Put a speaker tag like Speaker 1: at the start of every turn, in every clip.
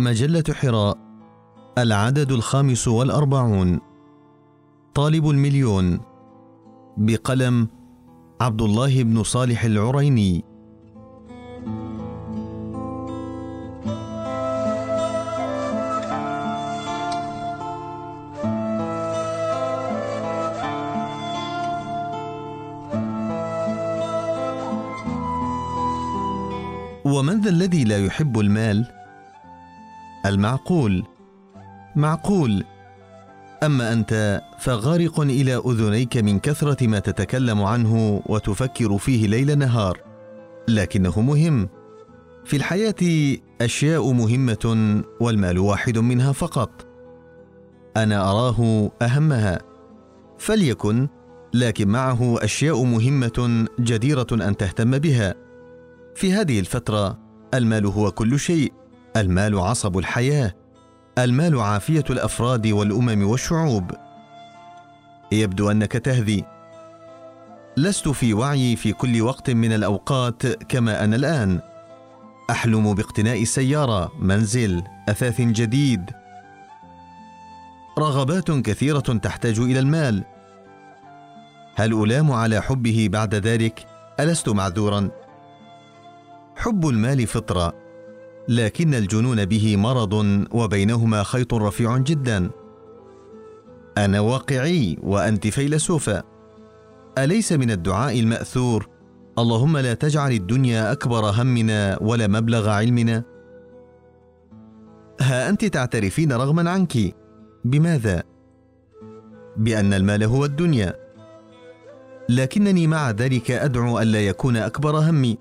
Speaker 1: مجلة حراء العدد الخامس والأربعون. طالب المليون بقلم عبد الله بن صالح العريني. ومن ذا الذي لا يحب المال؟ المعقول. معقول. أما أنت فغارق إلى أذنيك من كثرة ما تتكلم عنه وتفكر فيه ليل نهار. لكنه مهم. في الحياة أشياء مهمة والمال واحد منها فقط. أنا أراه أهمها. فليكن لكن معه أشياء مهمة جديرة أن تهتم بها. في هذه الفترة المال هو كل شيء. المال عصب الحياة المال عافية الأفراد والأمم والشعوب. يبدو أنك تهذي. لست في وعي في كل وقت من الأوقات كما أنا الآن. أحلم باقتناء سياره منزل أثاث جديد. رغبات كثيرة تحتاج إلى المال. هل ألام على حبه بعد ذلك؟ ألست معذورا. حب المال فطرة. لكن الجنون به مرض وبينهما خيط رفيع جدا. أنا واقعي وأنت فيلسوفه أليس من الدعاء المأثور؟ اللهم لا تجعل الدنيا أكبر همنا ولا مبلغ علمنا. ها أنت تعترفين رغما عنك. بماذا؟ بأن المال هو الدنيا. لكنني مع ذلك أدعو الا يكون أكبر همي.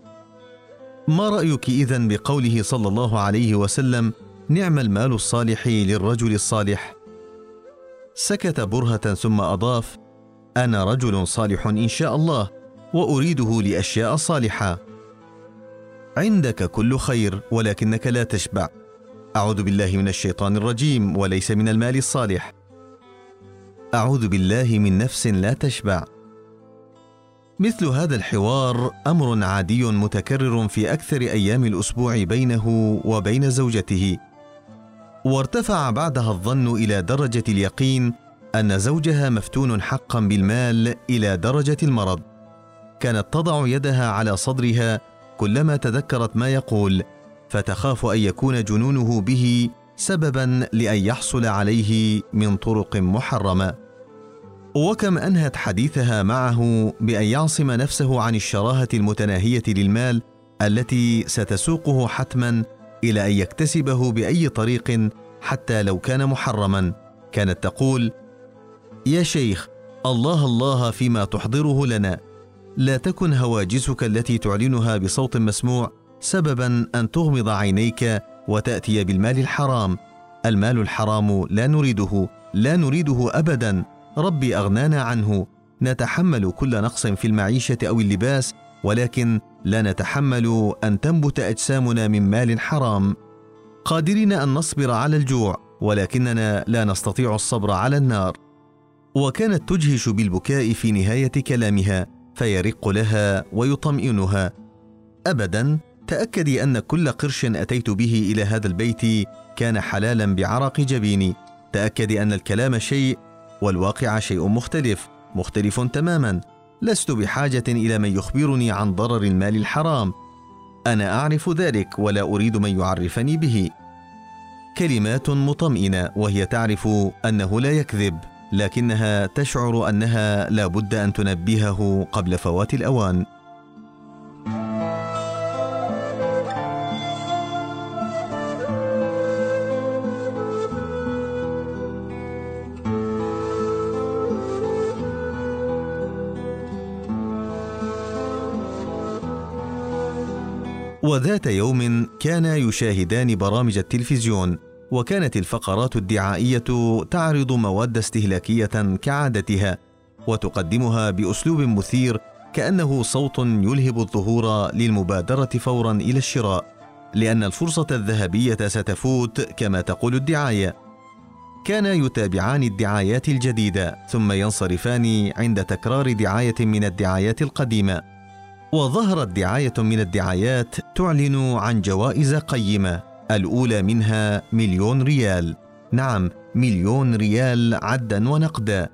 Speaker 1: ما رأيك اذا بقوله صلى الله عليه وسلم نعم المال الصالح للرجل الصالح؟ سكت برهة ثم أضاف أنا رجل صالح إن شاء الله وأريده لأشياء صالحة. عندك كل خير ولكنك لا تشبع. أعوذ بالله من الشيطان الرجيم وليس من المال الصالح. أعوذ بالله من نفس لا تشبع. مثل هذا الحوار أمر عادي متكرر في أكثر أيام الأسبوع بينه وبين زوجته. وارتفع بعدها الظن إلى درجة اليقين أن زوجها مفتون حقا بالمال إلى درجة المرض. كانت تضع يدها على صدرها كلما تذكرت ما يقول فتخاف أن يكون جنونه به سببا لأن يحصل عليه من طرق محرمة. وكم أنهت حديثها معه بأن يعصم نفسه عن الشراهة المتناهية للمال التي ستسوقه حتما إلى أن يكتسبه بأي طريق حتى لو كان محرما. كانت تقول يا شيخ الله الله فيما تحضره لنا. لا تكن هواجسك التي تعلنها بصوت مسموع سببا أن تغمض عينيك وتأتي بالمال الحرام. المال الحرام لا نريده لا نريده ابدا. ربي أغنانا عنه. نتحمل كل نقص في المعيشة أو اللباس ولكن لا نتحمل أن تنبت أجسامنا من مال حرام. قادرين أن نصبر على الجوع ولكننا لا نستطيع الصبر على النار. وكانت تجهش بالبكاء في نهاية كلامها فيرق لها ويطمئنها. ابدا تأكدي أن كل قرش أتيت به إلى هذا البيت كان حلالا بعرق جبيني. تأكدي أن الكلام شيء والواقع شيء مختلف مختلف تماما. لست بحاجة إلى من يخبرني عن ضرر المال الحرام. أنا أعرف ذلك ولا أريد من يعرفني به. كلمات مطمئنة وهي تعرف أنه لا يكذب لكنها تشعر أنها لا بد أن تنبهه قبل فوات الأوان. وذات يوم كانا يشاهدان برامج التلفزيون وكانت الفقرات الدعائية تعرض مواد استهلاكية كعادتها وتقدمها بأسلوب مثير كأنه صوت يلهب الظهور للمبادرة فورا إلى الشراء لأن الفرصة الذهبية ستفوت كما تقول الدعاية. كانا يتابعان الدعايات الجديدة ثم ينصرفان عند تكرار دعاية من الدعايات القديمة. وظهرت دعاية من الدعايات تعلن عن جوائز قيمة الأولى منها مليون ريال. نعم مليون ريال عدا ونقدا.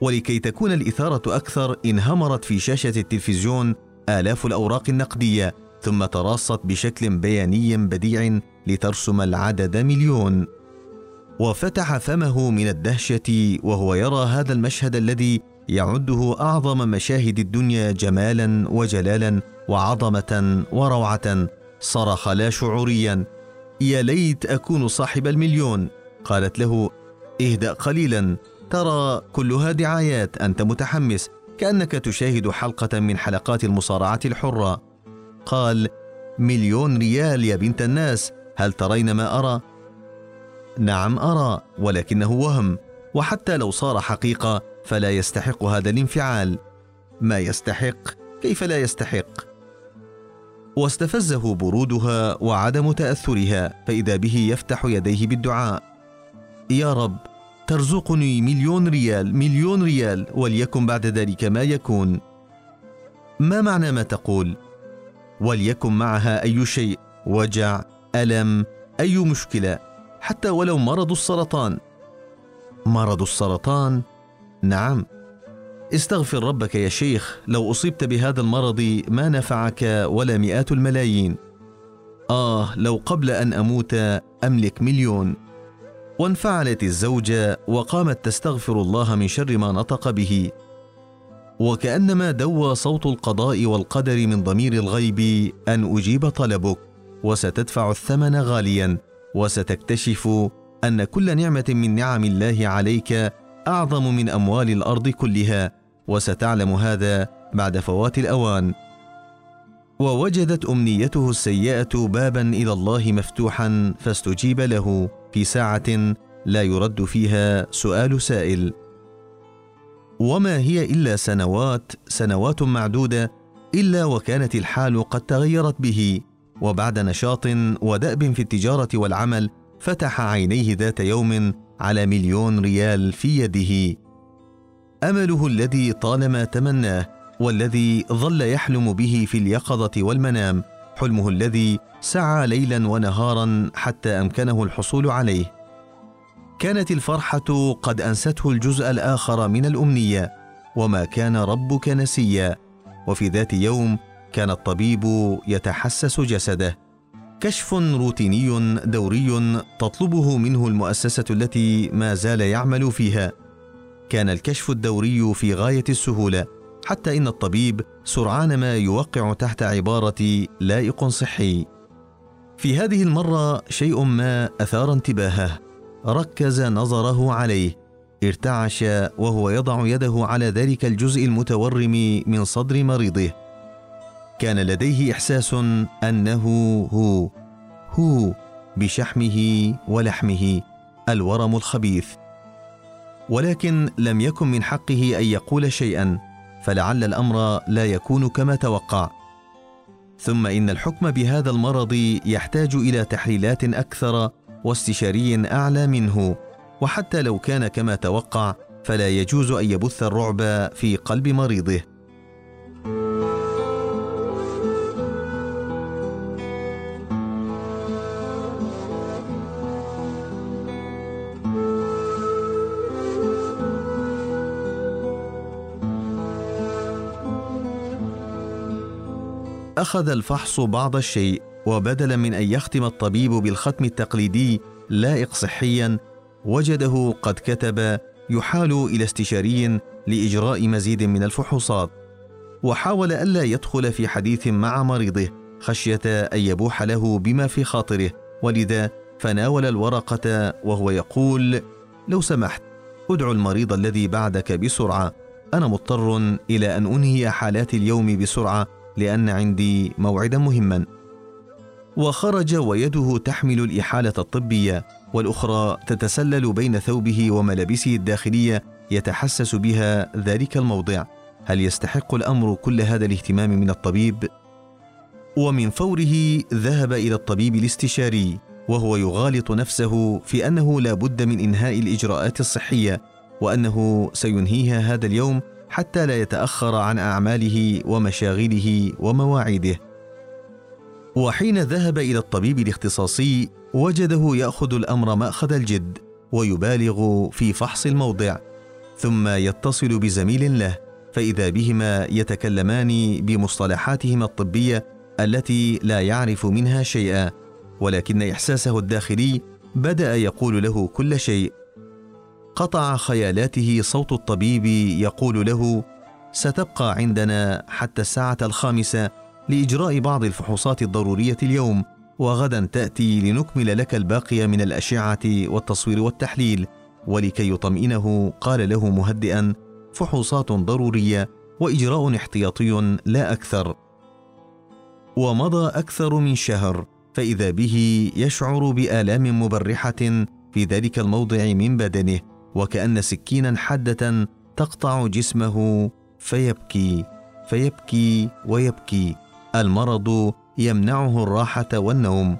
Speaker 1: ولكي تكون الإثارة أكثر انهمرت في شاشة التلفزيون آلاف الأوراق النقدية ثم تراصت بشكل بياني بديع لترسم العدد مليون. وفتح فمه من الدهشة وهو يرى هذا المشهد الذي يعده أعظم مشاهد الدنيا جمالا وجلالا وعظمة وروعة صرخ لا شعوريا. يا ليت أكون صاحب المليون قالت له. اهدأ قليلا ترى كلها دعايات أنت متحمس كأنك تشاهد حلقة من حلقات المصارعة الحرة. قال مليون ريال يا بنت الناس هل ترين ما أرى؟ نعم أرى ولكنه وهم وحتى لو صار حقيقة فلا يستحق هذا الانفعال. ما يستحق؟ كيف لا يستحق؟ واستفزه برودها وعدم تأثرها فإذا به يفتح يديه بالدعاء. يا رب ترزقني مليون ريال مليون ريال وليكن بعد ذلك ما يكون. ما معنى ما تقول؟ وليكن معها أي شيء وجع ألم أي مشكلة حتى ولو مرض السرطان. مرض السرطان؟ نعم. استغفر ربك يا شيخ لو أصبت بهذا المرض ما نفعك ولا مئات الملايين. آه لو قبل أن أموت أملك مليون. وانفعلت الزوجه وقامت تستغفر الله من شر ما نطق به. وكأنما دوى صوت القضاء والقدر من ضمير الغيب أن أجيب طلبك. وستدفع الثمن غاليا. وستكتشف أن كل نعمة من نعم الله عليك أعظم من أموال الأرض كلها وستعلم هذا بعد فوات الأوان. ووجدت أمنيته السيئة بابا إلى الله مفتوحا فاستجيب له في ساعة لا يرد فيها سؤال سائل. وما هي إلا سنوات سنوات معدودة إلا وكانت الحال قد تغيرت به. وبعد نشاط ودأب في التجارة والعمل فتح عينيه ذات يوم على مليون ريال في يده. أمله الذي طالما تمناه والذي ظل يحلم به في اليقظة والمنام حلمه الذي سعى ليلا ونهارا حتى أمكنه الحصول عليه. كانت الفرحة قد أنسته الجزء الآخر من الأمنية وما كان ربك نسيا. وفي ذات يوم كان الطبيب يتحسس جسده. كشف روتيني دوري تطلبه منه المؤسسة التي ما زال يعمل فيها. كان الكشف الدوري في غاية السهولة حتى إن الطبيب سرعان ما يوقع تحت عبارة لائق صحي. في هذه المرة شيء ما أثار انتباهه. ركز نظره عليه. ارتعش وهو يضع يده على ذلك الجزء المتورم من صدر مريضه. كان لديه إحساس أنه هو هو بشحمه ولحمه الورم الخبيث. ولكن لم يكن من حقه أن يقول شيئا فلعل الأمر لا يكون كما توقع. ثم إن الحكم بهذا المرض يحتاج إلى تحليلات أكثر واستشاري أعلى منه. وحتى لو كان كما توقع فلا يجوز أن يبث الرعب في قلب مريضه. أخذ الفحص بعض الشيء وبدلا من أن يختم الطبيب بالختم التقليدي لائق صحيا وجده قد كتب يحال إلى استشاري لإجراء مزيد من الفحوصات. وحاول ألا يدخل في حديث مع مريضه خشية أن يبوح له بما في خاطره ولذا فناول الورقة وهو يقول لو سمحت أدعو المريض الذي بعدك بسرعة. أنا مضطر إلى أن أنهي حالات اليوم بسرعة لأن عندي موعدا مهما. وخرج ويده تحمل الإحالة الطبية والأخرى تتسلل بين ثوبه وملابسه الداخلية يتحسس بها ذلك الموضع. هل يستحق الأمر كل هذا الاهتمام من الطبيب؟ ومن فوره ذهب إلى الطبيب الاستشاري وهو يغالط نفسه في أنه لا بد من إنهاء الإجراءات الصحية وأنه سينهيها هذا اليوم حتى لا يتأخر عن أعماله ومشاغله ومواعيده. وحين ذهب إلى الطبيب الاختصاصي وجده يأخذ الأمر مأخذ الجد ويبالغ في فحص الموضع ثم يتصل بزميل له فإذا بهما يتكلمان بمصطلحاتهما الطبية التي لا يعرف منها شيئا ولكن إحساسه الداخلي بدأ يقول له كل شيء. قطع خيالاته صوت الطبيب يقول له ستبقى عندنا حتى الساعة الخامسة لإجراء بعض الفحوصات الضرورية اليوم وغدا تأتي لنكمل لك الباقي من الأشعة والتصوير والتحليل. ولكي يطمئنه قال له مهدئا فحوصات ضرورية وإجراء احتياطي لا أكثر. ومضى أكثر من شهر فإذا به يشعر بآلام مبرحة في ذلك الموضع من بدنه. وكأن سكينا حادة تقطع جسمه فيبكي فيبكي ويبكي. المرض يمنعه الراحة والنوم.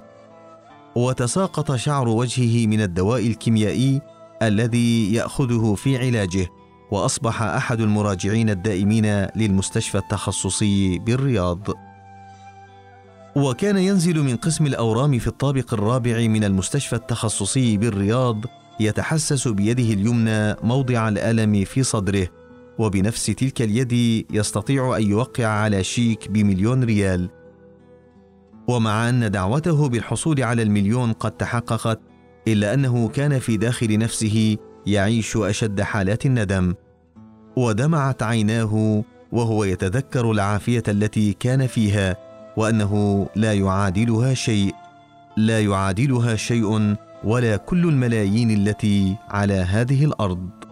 Speaker 1: وتساقط شعر وجهه من الدواء الكيميائي الذي يأخذه في علاجه وأصبح أحد المراجعين الدائمين للمستشفى التخصصي بالرياض. وكان ينزل من قسم الأورام في الطابق الرابع من المستشفى التخصصي بالرياض يتحسس بيده اليمنى موضع الألم في صدره وبنفس تلك اليد يستطيع أن يوقع على شيك بمليون ريال. ومع أن دعوته بالحصول على المليون قد تحققت إلا أنه كان في داخل نفسه يعيش أشد حالات الندم. ودمعت عيناه وهو يتذكر العافية التي كان فيها وأنه لا يعادلها شيء لا يعادلها شيء ولا كل الملايين التي على هذه الأرض.